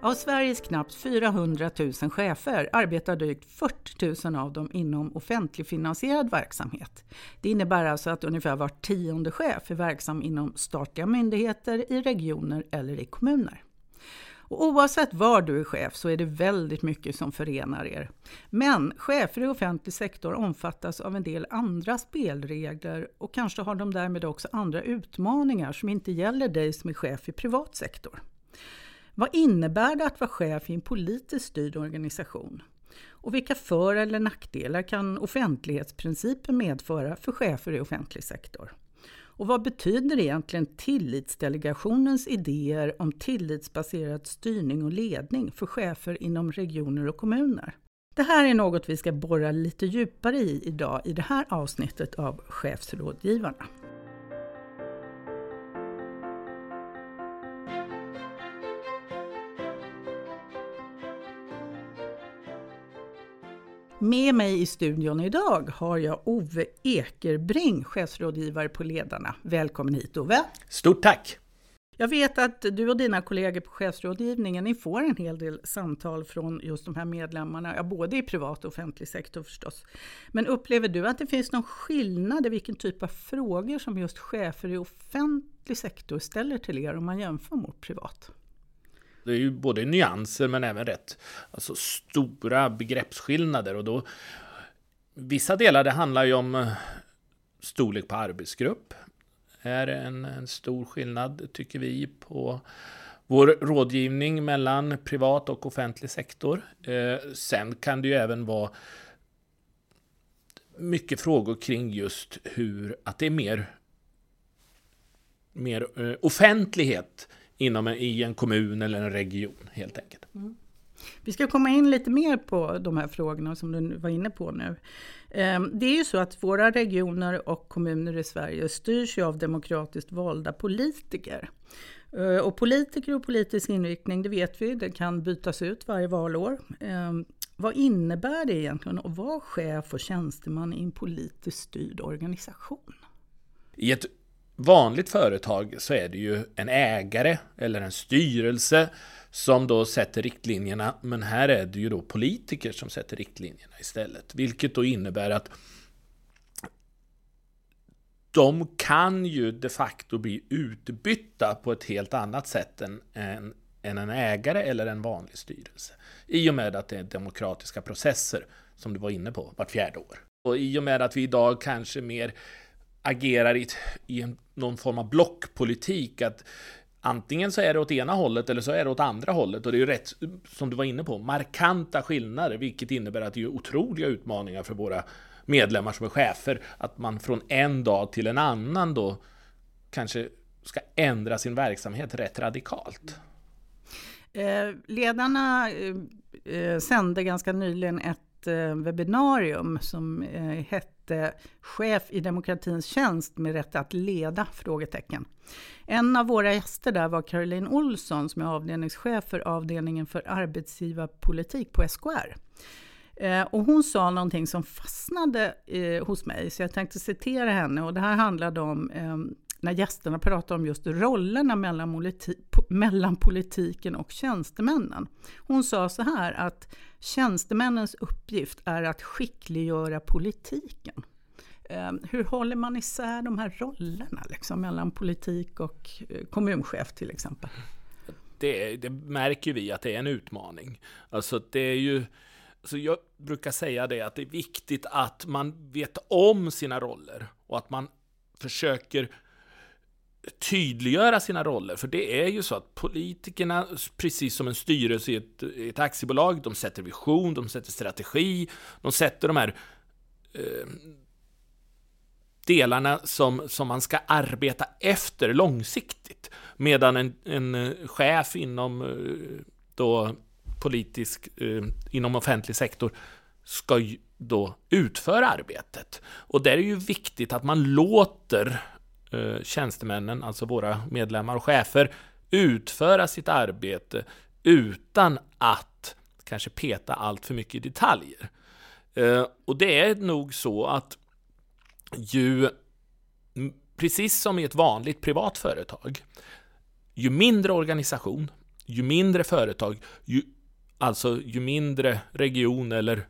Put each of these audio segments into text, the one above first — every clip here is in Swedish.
Av Sveriges knappt 400 000 chefer arbetar drygt 40 000 av dem inom offentligfinansierad verksamhet. Det innebär alltså att ungefär var tionde chef är verksam inom statliga myndigheter, i regioner eller i kommuner. Och oavsett var du är chef så är det väldigt mycket som förenar er. Men chefer i offentlig sektor omfattas av en del andra spelregler och kanske har de därmed också andra utmaningar som inte gäller dig som är chef i privat sektor. Vad innebär det att vara chef i en politiskt styrd organisation? Och vilka för eller nackdelar kan offentlighetsprincipen medföra för chefer i offentlig sektor? Och vad betyder egentligen Tillitsdelegationens idéer om tillitsbaserad styrning och ledning för chefer inom regioner och kommuner? Det här är något vi ska borra lite djupare i idag i det här avsnittet av Chefsrådgivarna. Med mig i studion idag har jag Ove Ekerbring, chefsrådgivare på Ledarna. Välkommen hit Ove! Stort tack! Jag vet att du och dina kollegor på chefsrådgivningen, ni får en hel del samtal från just de här medlemmarna, ja, både i privat och offentlig sektor förstås. Men upplever du att det finns någon skillnad i vilken typ av frågor som just chefer i offentlig sektor ställer till er om man jämför mot privat? Det är ju både nyanser men även rätt alltså stora begreppsskillnader. Och då, vissa delar det handlar ju om eh, storlek på arbetsgrupp. är en, en stor skillnad tycker vi på vår rådgivning mellan privat och offentlig sektor. Eh, sen kan det ju även vara mycket frågor kring just hur att det är mer, mer eh, offentlighet inom en, i en kommun eller en region helt enkelt. Mm. Vi ska komma in lite mer på de här frågorna som du var inne på nu. Ehm, det är ju så att våra regioner och kommuner i Sverige styrs av demokratiskt valda politiker. Ehm, och politiker och politisk inriktning, det vet vi, det kan bytas ut varje valår. Ehm, vad innebär det egentligen att vara chef och tjänsteman i en politiskt styrd organisation? I ett vanligt företag så är det ju en ägare eller en styrelse som då sätter riktlinjerna. Men här är det ju då politiker som sätter riktlinjerna istället. Vilket då innebär att de kan ju de facto bli utbytta på ett helt annat sätt än, än, än en ägare eller en vanlig styrelse. I och med att det är demokratiska processer, som du var inne på, vart fjärde år. Och i och med att vi idag kanske mer agerar i, i en, någon form av blockpolitik. Att antingen så är det åt ena hållet eller så är det åt andra hållet. Och det är ju rätt, som du var inne på, markanta skillnader, vilket innebär att det är otroliga utmaningar för våra medlemmar som är chefer. Att man från en dag till en annan då kanske ska ändra sin verksamhet rätt radikalt. Eh, ledarna eh, eh, sände ganska nyligen ett webbinarium som hette inte Chef i demokratins tjänst med rätt att leda? Frågetecken. En av våra gäster där var Caroline Olsson som är avdelningschef för avdelningen för arbetsgivarpolitik på SKR. Eh, och hon sa någonting som fastnade eh, hos mig, så jag tänkte citera henne. Och det här handlade om eh, när gästerna pratade om just rollerna mellan, politi mellan politiken och tjänstemännen. Hon sa så här att tjänstemännens uppgift är att skickliggöra politiken. Ehm, hur håller man isär de här rollerna liksom, mellan politik och eh, kommunchef till exempel? Det, det, märker vi att det är en utmaning. Alltså det är ju, alltså jag brukar säga det att det är viktigt att man vet om sina roller och att man försöker tydliggöra sina roller. För det är ju så att politikerna, precis som en styrelse i ett, i ett aktiebolag, de sätter vision, de sätter strategi, de sätter de här eh, delarna som, som man ska arbeta efter långsiktigt. Medan en, en eh, chef inom eh, då politisk, eh, inom offentlig sektor ska då utföra arbetet. Och där är det ju viktigt att man låter eh, tjänstemännen, alltså våra medlemmar och chefer, utföra sitt arbete utan att kanske peta allt för mycket i detaljer. Eh, och det är nog så att ju, precis som i ett vanligt privat företag, ju mindre organisation, ju mindre företag, ju, alltså ju mindre region eller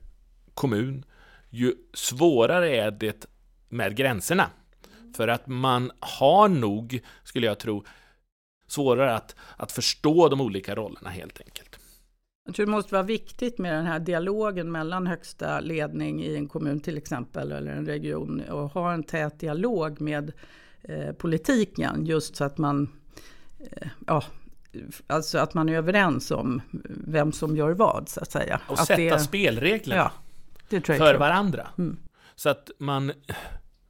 kommun, ju svårare är det med gränserna. För att man har nog, skulle jag tro, svårare att, att förstå de olika rollerna helt enkelt. Jag tror det måste vara viktigt med den här dialogen mellan högsta ledning i en kommun till exempel eller en region och ha en tät dialog med eh, politiken just så att man eh, ja, alltså att man är överens om vem som gör vad så att säga. Och att sätta det, spelreglerna ja, för varandra. Mm. Så att man,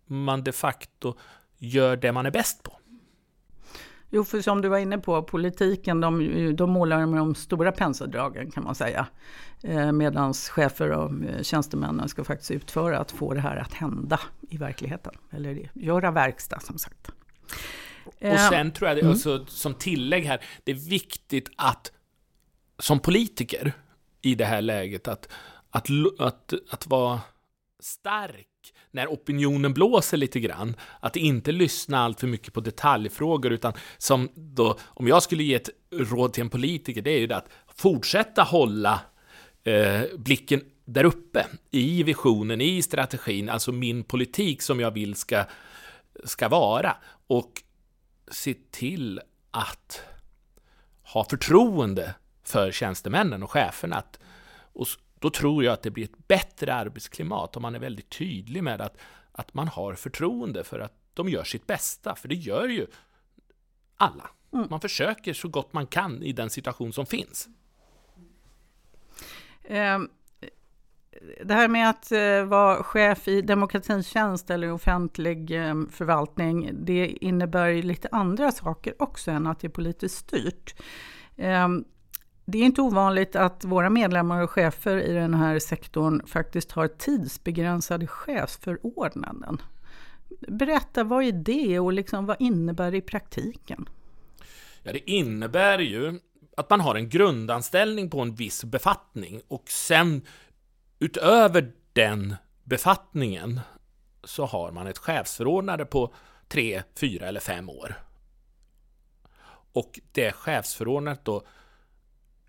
man de facto gör det man är bäst på. Jo, för som du var inne på, politiken, de, de målar med de stora penseldragen kan man säga. Eh, Medan chefer och eh, tjänstemännen ska faktiskt utföra att få det här att hända i verkligheten. Eller göra verkstad som sagt. Och eh, sen tror jag, det, mm. alltså, som tillägg här, det är viktigt att som politiker i det här läget att, att, att, att vara stark när opinionen blåser lite grann, att inte lyssna allt för mycket på detaljfrågor, utan som då, om jag skulle ge ett råd till en politiker, det är ju det att fortsätta hålla eh, blicken där uppe, i visionen, i strategin, alltså min politik som jag vill ska, ska vara. Och se till att ha förtroende för tjänstemännen och cheferna. Att, och då tror jag att det blir ett bättre arbetsklimat om man är väldigt tydlig med att, att man har förtroende för att de gör sitt bästa, för det gör ju alla. Mm. Man försöker så gott man kan i den situation som finns. Um det här med att eh, vara chef i demokratins tjänst eller offentlig eh, förvaltning, det innebär lite andra saker också än att det är politiskt styrt. Det är inte ovanligt att våra medlemmar och chefer i den här sektorn faktiskt har tidsbegränsade chefsförordnanden. Berätta, vad är det och liksom, vad innebär det i praktiken? Ja, det innebär ju att man har en grundanställning på en viss befattning och sen utöver den befattningen så har man ett chefsförordnande på tre, fyra eller fem år. Och det chefsförordnandet då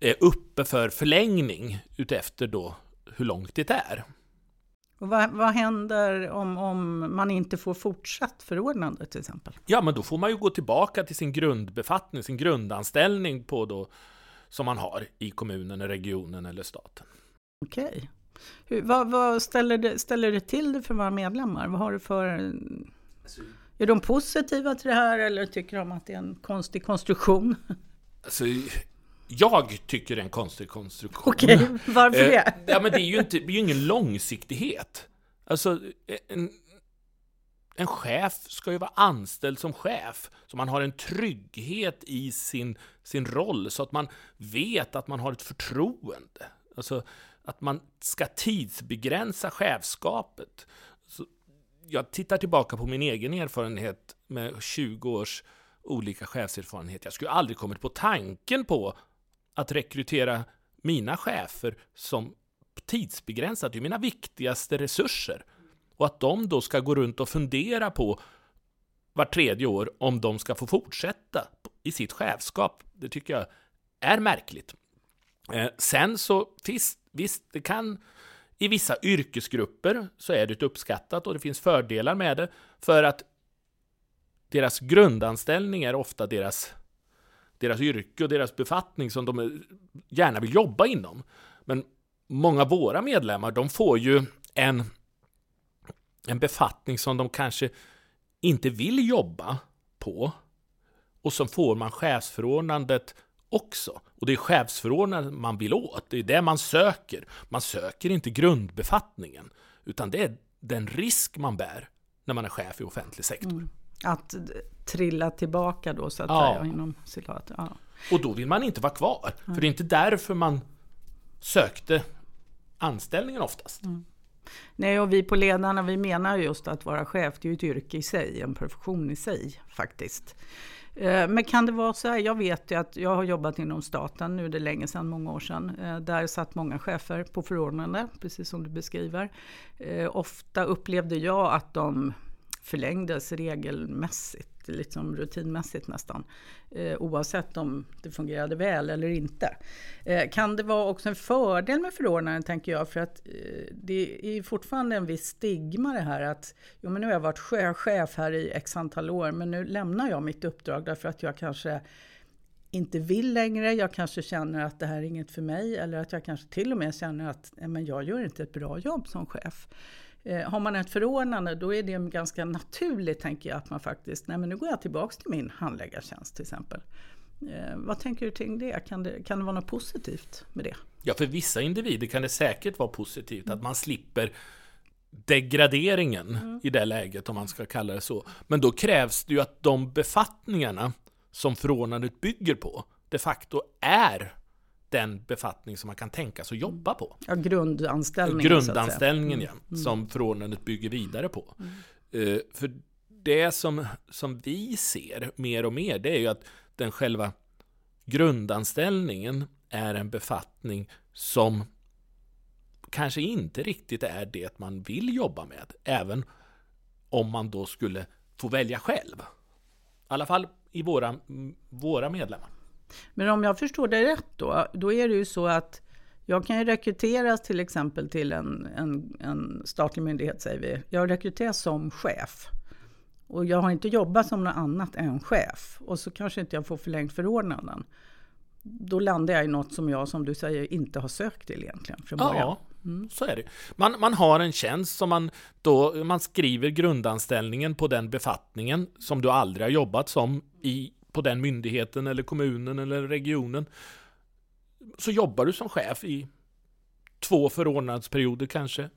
är uppe för förlängning utefter då hur långt det är. Och vad, vad händer om, om man inte får fortsatt förordnande till exempel? Ja, men då får man ju gå tillbaka till sin grundbefattning, sin grundanställning på då, som man har i kommunen, regionen eller staten. Okej. Hur, vad, vad ställer, det, ställer det till det för våra medlemmar? Vad har du för... Är de positiva till det här eller tycker de att det är en konstig konstruktion? Alltså, jag tycker det är en konstig konstruktion. Okej, okay, varför det? Eh, ja, men det är ju, inte, det är ingen långsiktighet. Alltså, en, en chef ska ju vara anställd som chef, så man har en trygghet i sin, sin roll, så att man vet att man har ett förtroende. Alltså, att man ska tidsbegränsa chefskapet. Så jag tittar tillbaka på min egen erfarenhet med 20 års olika chefserfarenhet. Jag skulle aldrig kommit på tanken på att rekrytera mina chefer som tidsbegränsat. Det är mina viktigaste resurser. Och att de då ska gå runt och fundera på var tredje år om de ska få fortsätta i sitt chefskap. Det tycker jag är märkligt. Eh, sen så finns Visst, det kan i vissa yrkesgrupper så är det uppskattat och det finns fördelar med det för att deras grundanställning är ofta deras, deras yrke och deras befattning som de gärna vill jobba inom. Men många av våra medlemmar, de får ju en, en befattning som de kanske inte vill jobba på och så får man chefsförordnandet också. Och det är chefsförordnandet man vill åt, det är det man söker. Man söker inte grundbefattningen, utan det är den risk man bär när man är chef i offentlig sektor. Mm. Att trilla tillbaka då så att ja. säga inom citat. Ja. Och då vill man inte vara kvar, mm. för det är inte därför man sökte anställningen oftast. Mm. Nej, och vi på ledarna vi menar just att vara chef, det är ju ett yrke i sig, en profession i sig faktiskt. Eh, men kan det vara så här, jag vet ju att jag har jobbat inom staten, nu är det länge sedan, många år sedan. Eh, där satt många chefer på förordnande, precis som du beskriver. Eh, ofta upplevde jag att de förlängdes regelmässigt liksom rutinmässigt nästan. Eh, oavsett om det fungerade väl eller inte. Eh, kan det vara också en fördel med förordnanden tänker jag, för att eh, det är fortfarande en viss stigma det här att jo, men nu har jag varit chef här i x antal år, men nu lämnar jag mitt uppdrag därför att jag kanske inte vill längre, jag kanske känner att det här är inget för mig eller att jag kanske till och med känner att men jag gör inte ett bra jobb som chef. Eh, har man ett förordnande då är det ganska naturligt tänker jag att man faktiskt, nej men nu går jag tillbaks till min handläggartjänst till exempel. Eh, vad tänker du kring det? Kan, det? kan det vara något positivt med det? Ja, för vissa individer kan det säkert vara positivt mm. att man slipper degraderingen mm. i det läget om man ska kalla det så. Men då krävs det ju att de befattningarna som förordnandet bygger på de facto är den befattning som man kan tänka sig att jobba på. Ja, grundanställningen. Grundanställningen, ja. Mm. Som förordnandet bygger vidare på. Mm. Uh, för det som, som vi ser mer och mer, det är ju att den själva grundanställningen är en befattning som kanske inte riktigt är det man vill jobba med, även om man då skulle få välja själv. I alla fall i våra, våra medlemmar. Men om jag förstår det rätt då, då är det ju så att jag kan ju rekryteras till exempel till en, en, en statlig myndighet, säger vi. Jag rekryteras som chef. Och jag har inte jobbat som något annat än chef. Och så kanske inte jag får förlängt förordnanden. Då landar jag i något som jag, som du säger, inte har sökt till egentligen från början. Ja, mm. så är det. Man, man har en tjänst som man då, man skriver grundanställningen på den befattningen som du aldrig har jobbat som i på den myndigheten eller kommunen eller regionen. Så jobbar du som chef i två förordnadsperioder kanske,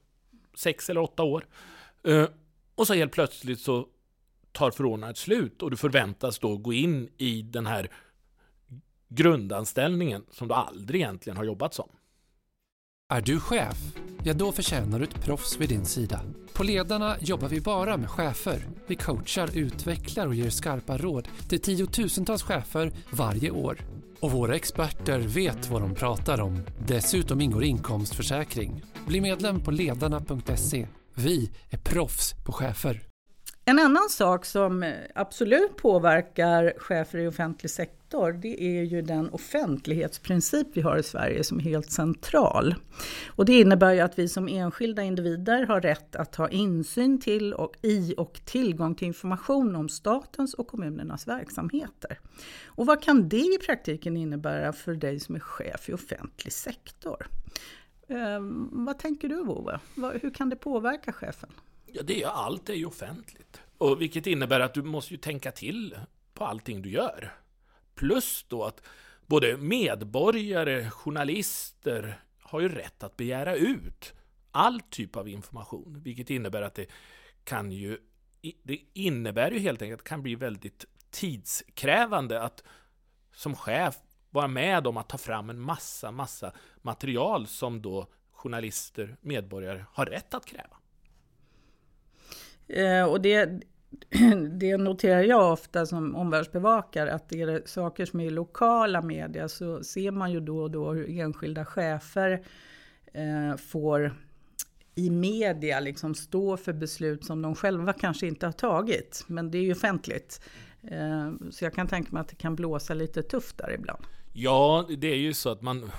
sex eller åtta år. Eh, och så helt plötsligt så tar förordnandet slut och du förväntas då gå in i den här grundanställningen som du aldrig egentligen har jobbat som. Är du chef? Ja, då förtjänar du ett proffs vid din sida. På Ledarna jobbar vi bara med chefer. Vi coachar, utvecklar och ger skarpa råd till tiotusentals chefer varje år. Och våra experter vet vad de pratar om. Dessutom ingår inkomstförsäkring. Bli medlem på ledarna.se. Vi är proffs på chefer. En annan sak som eh, absolut påverkar chefer i offentlig sektor, det är ju den offentlighetsprincip vi har i Sverige som är helt central. Och det innebär ju att vi som enskilda individer har rätt att ha insyn till och i och tillgång till information om statens och kommunernas verksamheter. Och vad kan det i praktiken innebära för dig som är chef i offentlig sektor? Eh, vad tänker du Ove? Hur kan det påverka chefen? Ja, det är allt är ju offentligt. Och vilket innebär att du måste ju tänka till på allting du gör. Plus då att både medborgare, journalister har ju rätt att begära ut all typ av information, vilket innebär att det kan ju det innebär ju helt enkelt att det kan bli väldigt tidskrävande att som chef vara med om att ta fram en massa, massa material som då journalister, medborgare har rätt att kräva. Eh, och det, det noterar jag ofta som omvärldsbevakare att det är saker som är i lokala media så ser man ju då och då hur enskilda chefer eh, får i media liksom stå för beslut som de själva kanske inte har tagit. Men det är ju offentligt. Eh, så jag kan tänka mig att det kan blåsa lite tufft där ibland. Ja, det är ju så att man,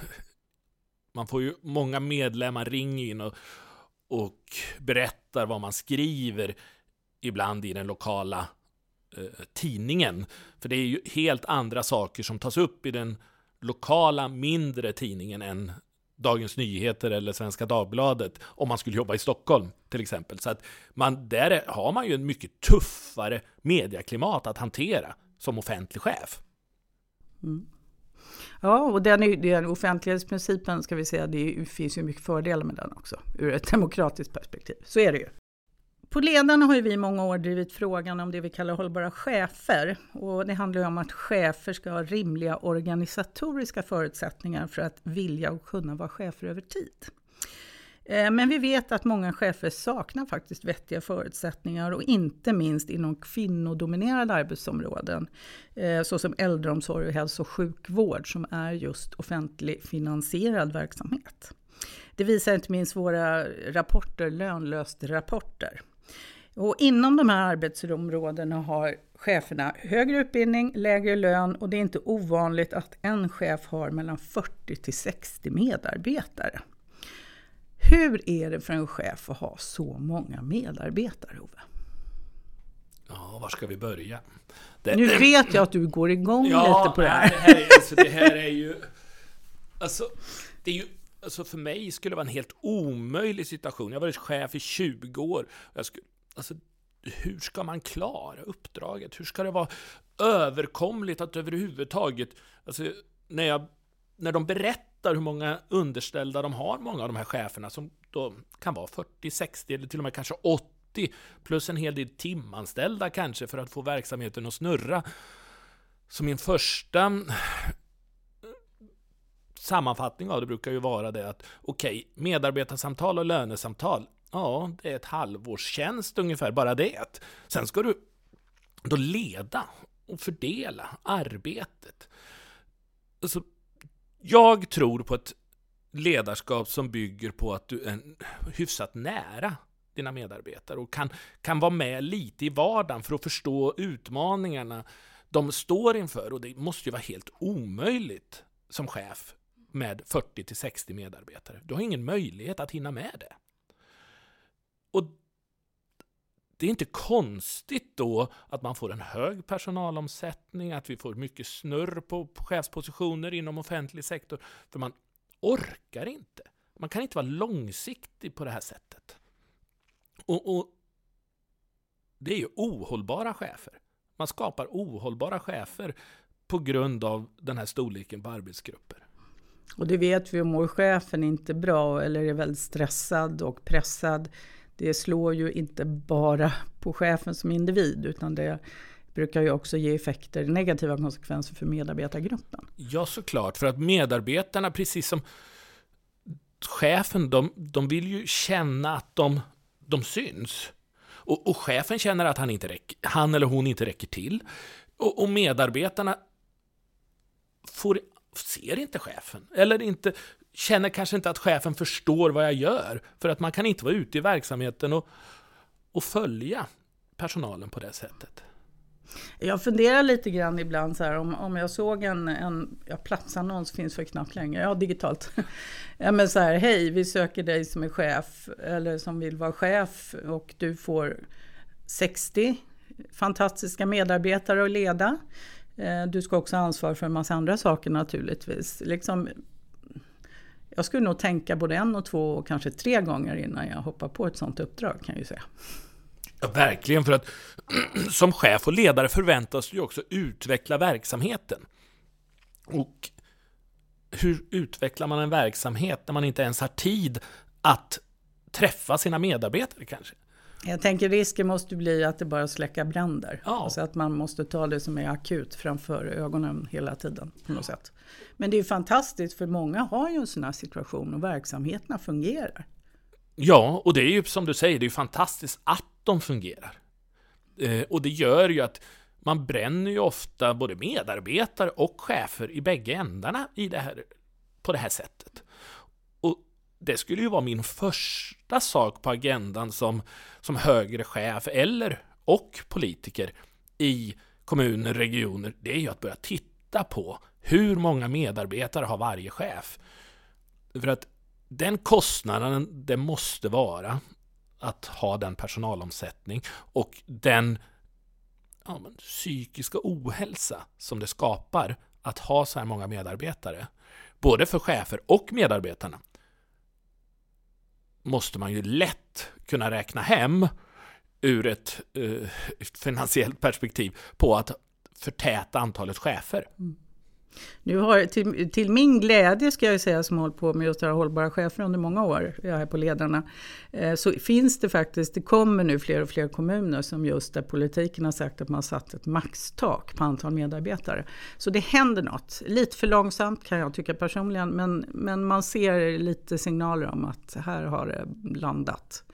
man får ju många medlemmar ringer in och, och berättar vad man skriver ibland i den lokala eh, tidningen. För det är ju helt andra saker som tas upp i den lokala mindre tidningen än Dagens Nyheter eller Svenska Dagbladet om man skulle jobba i Stockholm till exempel. Så att man, där har man ju en mycket tuffare medieklimat att hantera som offentlig chef. Mm. Ja, och den, den offentlighetsprincipen ska vi säga, det finns ju mycket fördelar med den också ur ett demokratiskt perspektiv. Så är det ju. På Ledarna har vi i många år drivit frågan om det vi kallar hållbara chefer. Och det handlar om att chefer ska ha rimliga organisatoriska förutsättningar för att vilja och kunna vara chefer över tid. Eh, men vi vet att många chefer saknar faktiskt vettiga förutsättningar och inte minst inom kvinnodominerade arbetsområden eh, såsom äldreomsorg och hälso och sjukvård som är just offentligfinansierad verksamhet. Det visar inte minst våra rapporter, lönlöst rapporter. Och inom de här arbetsområdena har cheferna högre utbildning, lägre lön och det är inte ovanligt att en chef har mellan 40 till 60 medarbetare. Hur är det för en chef att ha så många medarbetare, Ove? Ja, var ska vi börja? Det... Nu vet jag att du går igång ja, lite på det här. Det här, är, alltså, det här är ju... Alltså, det är ju alltså för mig skulle det vara en helt omöjlig situation. Jag har varit chef i 20 år. Jag skulle, alltså, hur ska man klara uppdraget? Hur ska det vara överkomligt att överhuvudtaget... Alltså, när, jag, när de berättar hur många underställda de har, många av de här cheferna, som då kan vara 40, 60 eller till och med kanske 80, plus en hel del timanställda kanske för att få verksamheten att snurra. Så min första eh, sammanfattning av det brukar ju vara det att okej, okay, medarbetarsamtal och lönesamtal, ja, det är ett halvårstjänst ungefär, bara det. Sen ska du då leda och fördela arbetet. Alltså, jag tror på ett ledarskap som bygger på att du är hyfsat nära dina medarbetare och kan, kan vara med lite i vardagen för att förstå utmaningarna de står inför. Och det måste ju vara helt omöjligt som chef med 40 till 60 medarbetare. Du har ingen möjlighet att hinna med det. Och det är inte konstigt då att man får en hög personalomsättning, att vi får mycket snurr på chefspositioner inom offentlig sektor, för man orkar inte. Man kan inte vara långsiktig på det här sättet. Och, och Det är ju ohållbara chefer. Man skapar ohållbara chefer på grund av den här storleken på arbetsgrupper. Och det vet vi mår chefen inte bra eller är väldigt stressad och pressad. Det slår ju inte bara på chefen som individ utan det brukar ju också ge effekter, negativa konsekvenser för medarbetargruppen. Ja, såklart. För att medarbetarna, precis som chefen, de, de vill ju känna att de, de syns. Och, och chefen känner att han, inte räcker, han eller hon inte räcker till. Och, och medarbetarna får ser inte chefen. Eller inte, känner kanske inte att chefen förstår vad jag gör. För att man kan inte vara ute i verksamheten och, och följa personalen på det sättet. Jag funderar lite grann ibland så här om, om jag såg en, en ja, platsannons finns för knappt längre, ja digitalt. ja men så här, hej vi söker dig som är chef eller som vill vara chef och du får 60 fantastiska medarbetare att leda. Eh, du ska också ha ansvar för en massa andra saker naturligtvis. Liksom, jag skulle nog tänka både en och två och kanske tre gånger innan jag hoppar på ett sånt uppdrag kan jag ju säga. Ja, verkligen, för att som chef och ledare förväntas du också utveckla verksamheten. Och hur utvecklar man en verksamhet när man inte ens har tid att träffa sina medarbetare kanske? Jag tänker risken måste bli att det bara släcka bränder. Ja. Alltså att man måste ta det som är akut framför ögonen hela tiden. på något sätt. Men det är fantastiskt för många har ju en sån här situation och verksamheterna fungerar. Ja, och det är ju som du säger, det är fantastiskt att de fungerar. Eh, och det gör ju att man bränner ju ofta både medarbetare och chefer i bägge ändarna i det här, på det här sättet det skulle ju vara min första sak på agendan som, som högre chef eller och politiker i kommuner, regioner. Det är ju att börja titta på hur många medarbetare har varje chef. För att den kostnaden det måste vara att ha den personalomsättning och den ja, men, psykiska ohälsa som det skapar att ha så här många medarbetare. Både för chefer och medarbetarna måste man ju lätt kunna räkna hem ur ett eh, finansiellt perspektiv på att förtäta antalet chefer. Mm. Nu har, till, till, min glädje ska jag säga som har hållit på med just det här hållbara chefer under många år, jag är på Ledarna, eh, så finns det faktiskt, det kommer nu fler och fler kommuner som just där politiken har sagt att man satt ett maxtak på antal medarbetare. Så det händer något, lite för långsamt kan jag tycka personligen, men, men man ser lite signaler om att här har det landat.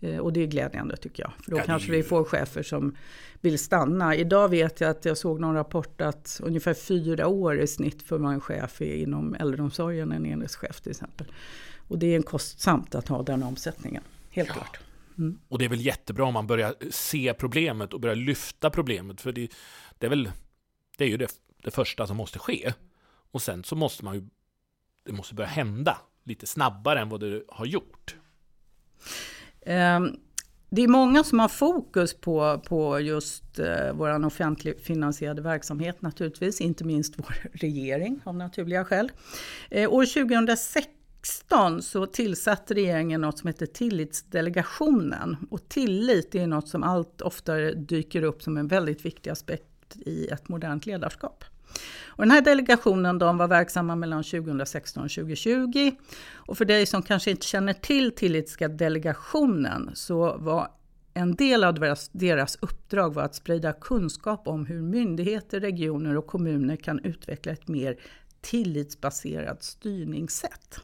Eh, och det är glädjande tycker jag. För då ja, kanske vi får chefer som vill stanna. Idag vet jag att jag såg någon rapport att ungefär fyra år i snitt för vad en chef är inom äldreomsorgen, en enhetschef till exempel. Och det är en kostsamt att ha den omsättningen, helt ja. klart. Mm. Och det är väl jättebra om man börjar se problemet och börjar lyfta problemet. För det, det är väl det är ju det, det första som måste ske. Och sen så måste man ju det måste börja hända lite snabbare än vad det har gjort. Ehm, det är många som har fokus på, på just eh, vår offentligfinansierade verksamhet naturligtvis, inte minst vår regering av naturliga skäl. Eh, år 2016 så tillsatte regeringen något som heter Tillitsdelegationen. Och tillit är något som allt oftare dyker upp som en väldigt viktig aspekt i ett modernt ledarskap. Och den här delegationen de var verksamma mellan 2016 och 2020. Och för dig som kanske inte känner till Tillitska delegationen så var en del av deras, deras uppdrag var att sprida kunskap om hur myndigheter, regioner och kommuner kan utveckla ett mer tillitsbaserat styrningssätt.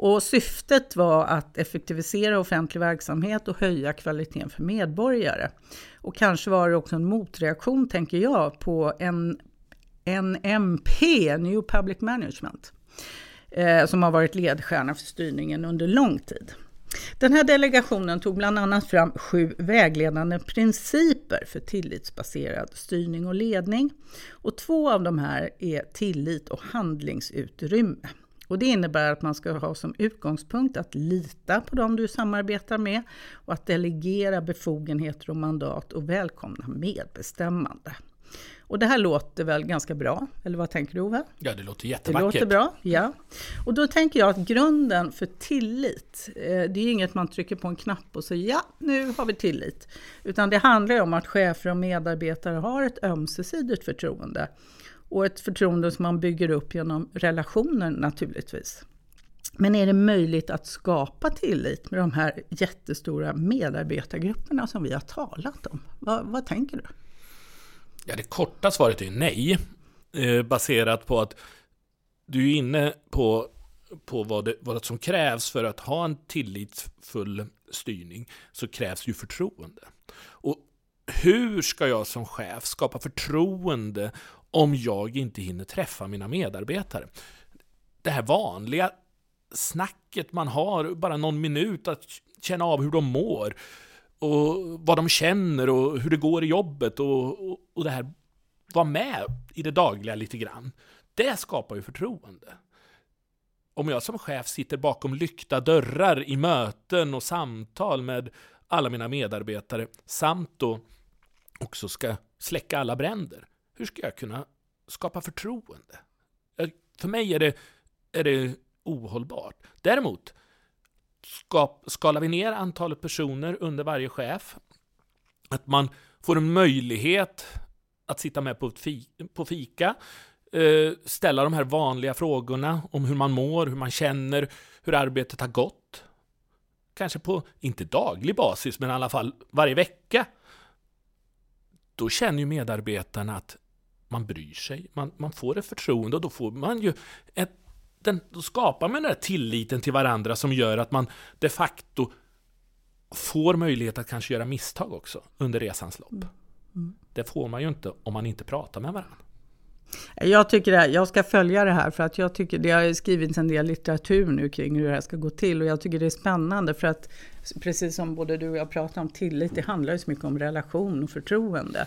Och syftet var att effektivisera offentlig verksamhet och höja kvaliteten för medborgare. Och kanske var det också en motreaktion, tänker jag, på en NMP, New Public Management, eh, som har varit ledstjärna för styrningen under lång tid. Den här delegationen tog bland annat fram sju vägledande principer för tillitsbaserad styrning och ledning. Och två av de här är tillit och handlingsutrymme. Och det innebär att man ska ha som utgångspunkt att lita på dem du samarbetar med och att delegera befogenheter och mandat och välkomna medbestämmande. Och det här låter väl ganska bra, eller vad tänker du Ove? Ja, det låter jättevackert. Det låter bra, ja. Och då tänker jag att grunden för tillit, eh, det är inget man trycker på en knapp och säger ja, nu har vi tillit. Utan det handlar om att chefer och medarbetare har ett ömsesidigt förtroende. Och ett förtroende som man bygger upp genom relationer naturligtvis. Men är det möjligt att skapa tillit med de här jättestora medarbetargrupperna som vi har talat om? vad, vad tänker du? Ja, det korta svaret är nej. Eh, baserat på att du är inne på, på vad, det, vad som krävs för att ha en tillitsfull styrning. Så krävs ju förtroende. Och hur ska jag som chef skapa förtroende om jag inte hinner träffa mina medarbetare? Det här vanliga snacket man har, bara någon minut att känna av hur de mår och vad de känner och hur det går i jobbet och, och, och det här, vara med i det dagliga lite grann. Det skapar ju förtroende. Om jag som chef sitter bakom lyckta dörrar i möten och samtal med alla mina medarbetare samt då också ska släcka alla bränder, hur ska jag kunna skapa förtroende? För mig är det, är det ohållbart. Däremot skalar vi ner antalet personer under varje chef, att man får en möjlighet att sitta med på, på fika, eh, ställa de här vanliga frågorna om hur man mår, hur man känner, hur arbetet har gått. Kanske på, inte daglig basis, men i alla fall varje vecka. Då känner ju medarbetarna att man bryr sig, man, man får ett förtroende och då får man ju ett den, då skapar man den där tilliten till varandra som gör att man de facto får möjlighet att kanske göra misstag också under resans lopp. Mm. Mm. Det får man ju inte om man inte pratar med varandra. Jag tycker det, jag ska följa det här för att jag tycker det har skrivits en del litteratur nu kring hur det här ska gå till och jag tycker det är spännande för att precis som både du och jag pratar om tillit, det handlar ju så mycket om relation och förtroende.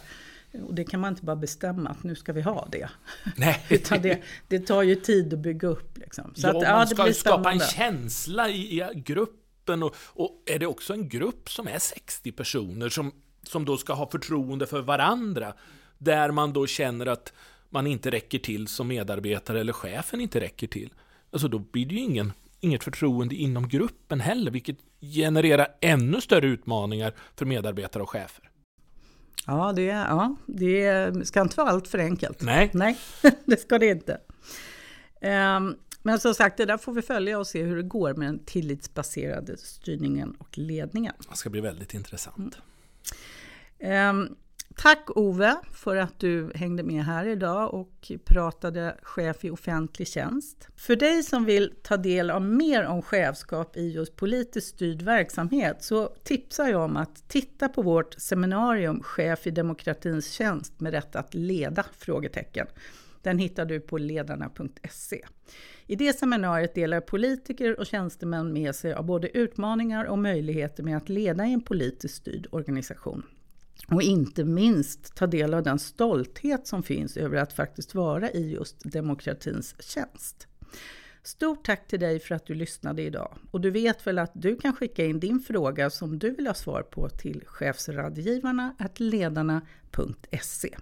Och det kan man inte bara bestämma att nu ska vi ha det. Nej. Utan det, det tar ju tid att bygga upp. Liksom. Så ja, att, ja, man ska skapa en känsla i, i gruppen. Och, och, är det också en grupp som är 60 personer som, som då ska ha förtroende för varandra. Där man då känner att man inte räcker till som medarbetare eller chefen inte räcker till. Alltså då blir det ju ingen, inget förtroende inom gruppen heller, vilket genererar ännu större utmaningar för medarbetare och chefer. Ja, det, ja, det ska inte vara allt för enkelt. Nej. Nej, det ska det inte. Um, men som sagt, det där får vi följa och se hur det går med den tillitsbaserade styrningen och ledningen. Det ska bli väldigt intressant. Mm. Um, Tack Ove för att du hängde med här idag och pratade chef i offentlig tjänst. För dig som vill ta del av mer om chefskap i just politiskt styrd verksamhet så tipsar jag om att titta på vårt seminarium Chef i demokratins tjänst med rätt att leda? frågetecken Den hittar du på ledarna.se. I det seminariet delar politiker och tjänstemän med sig av både utmaningar och möjligheter med att leda i en politiskt styrd organisation. Och inte minst ta del av den stolthet som finns över att faktiskt vara i just demokratins tjänst. Stort tack till dig för att du lyssnade idag. Och du vet väl att du kan skicka in din fråga som du vill ha svar på till chefsradgivarna ledarna.se.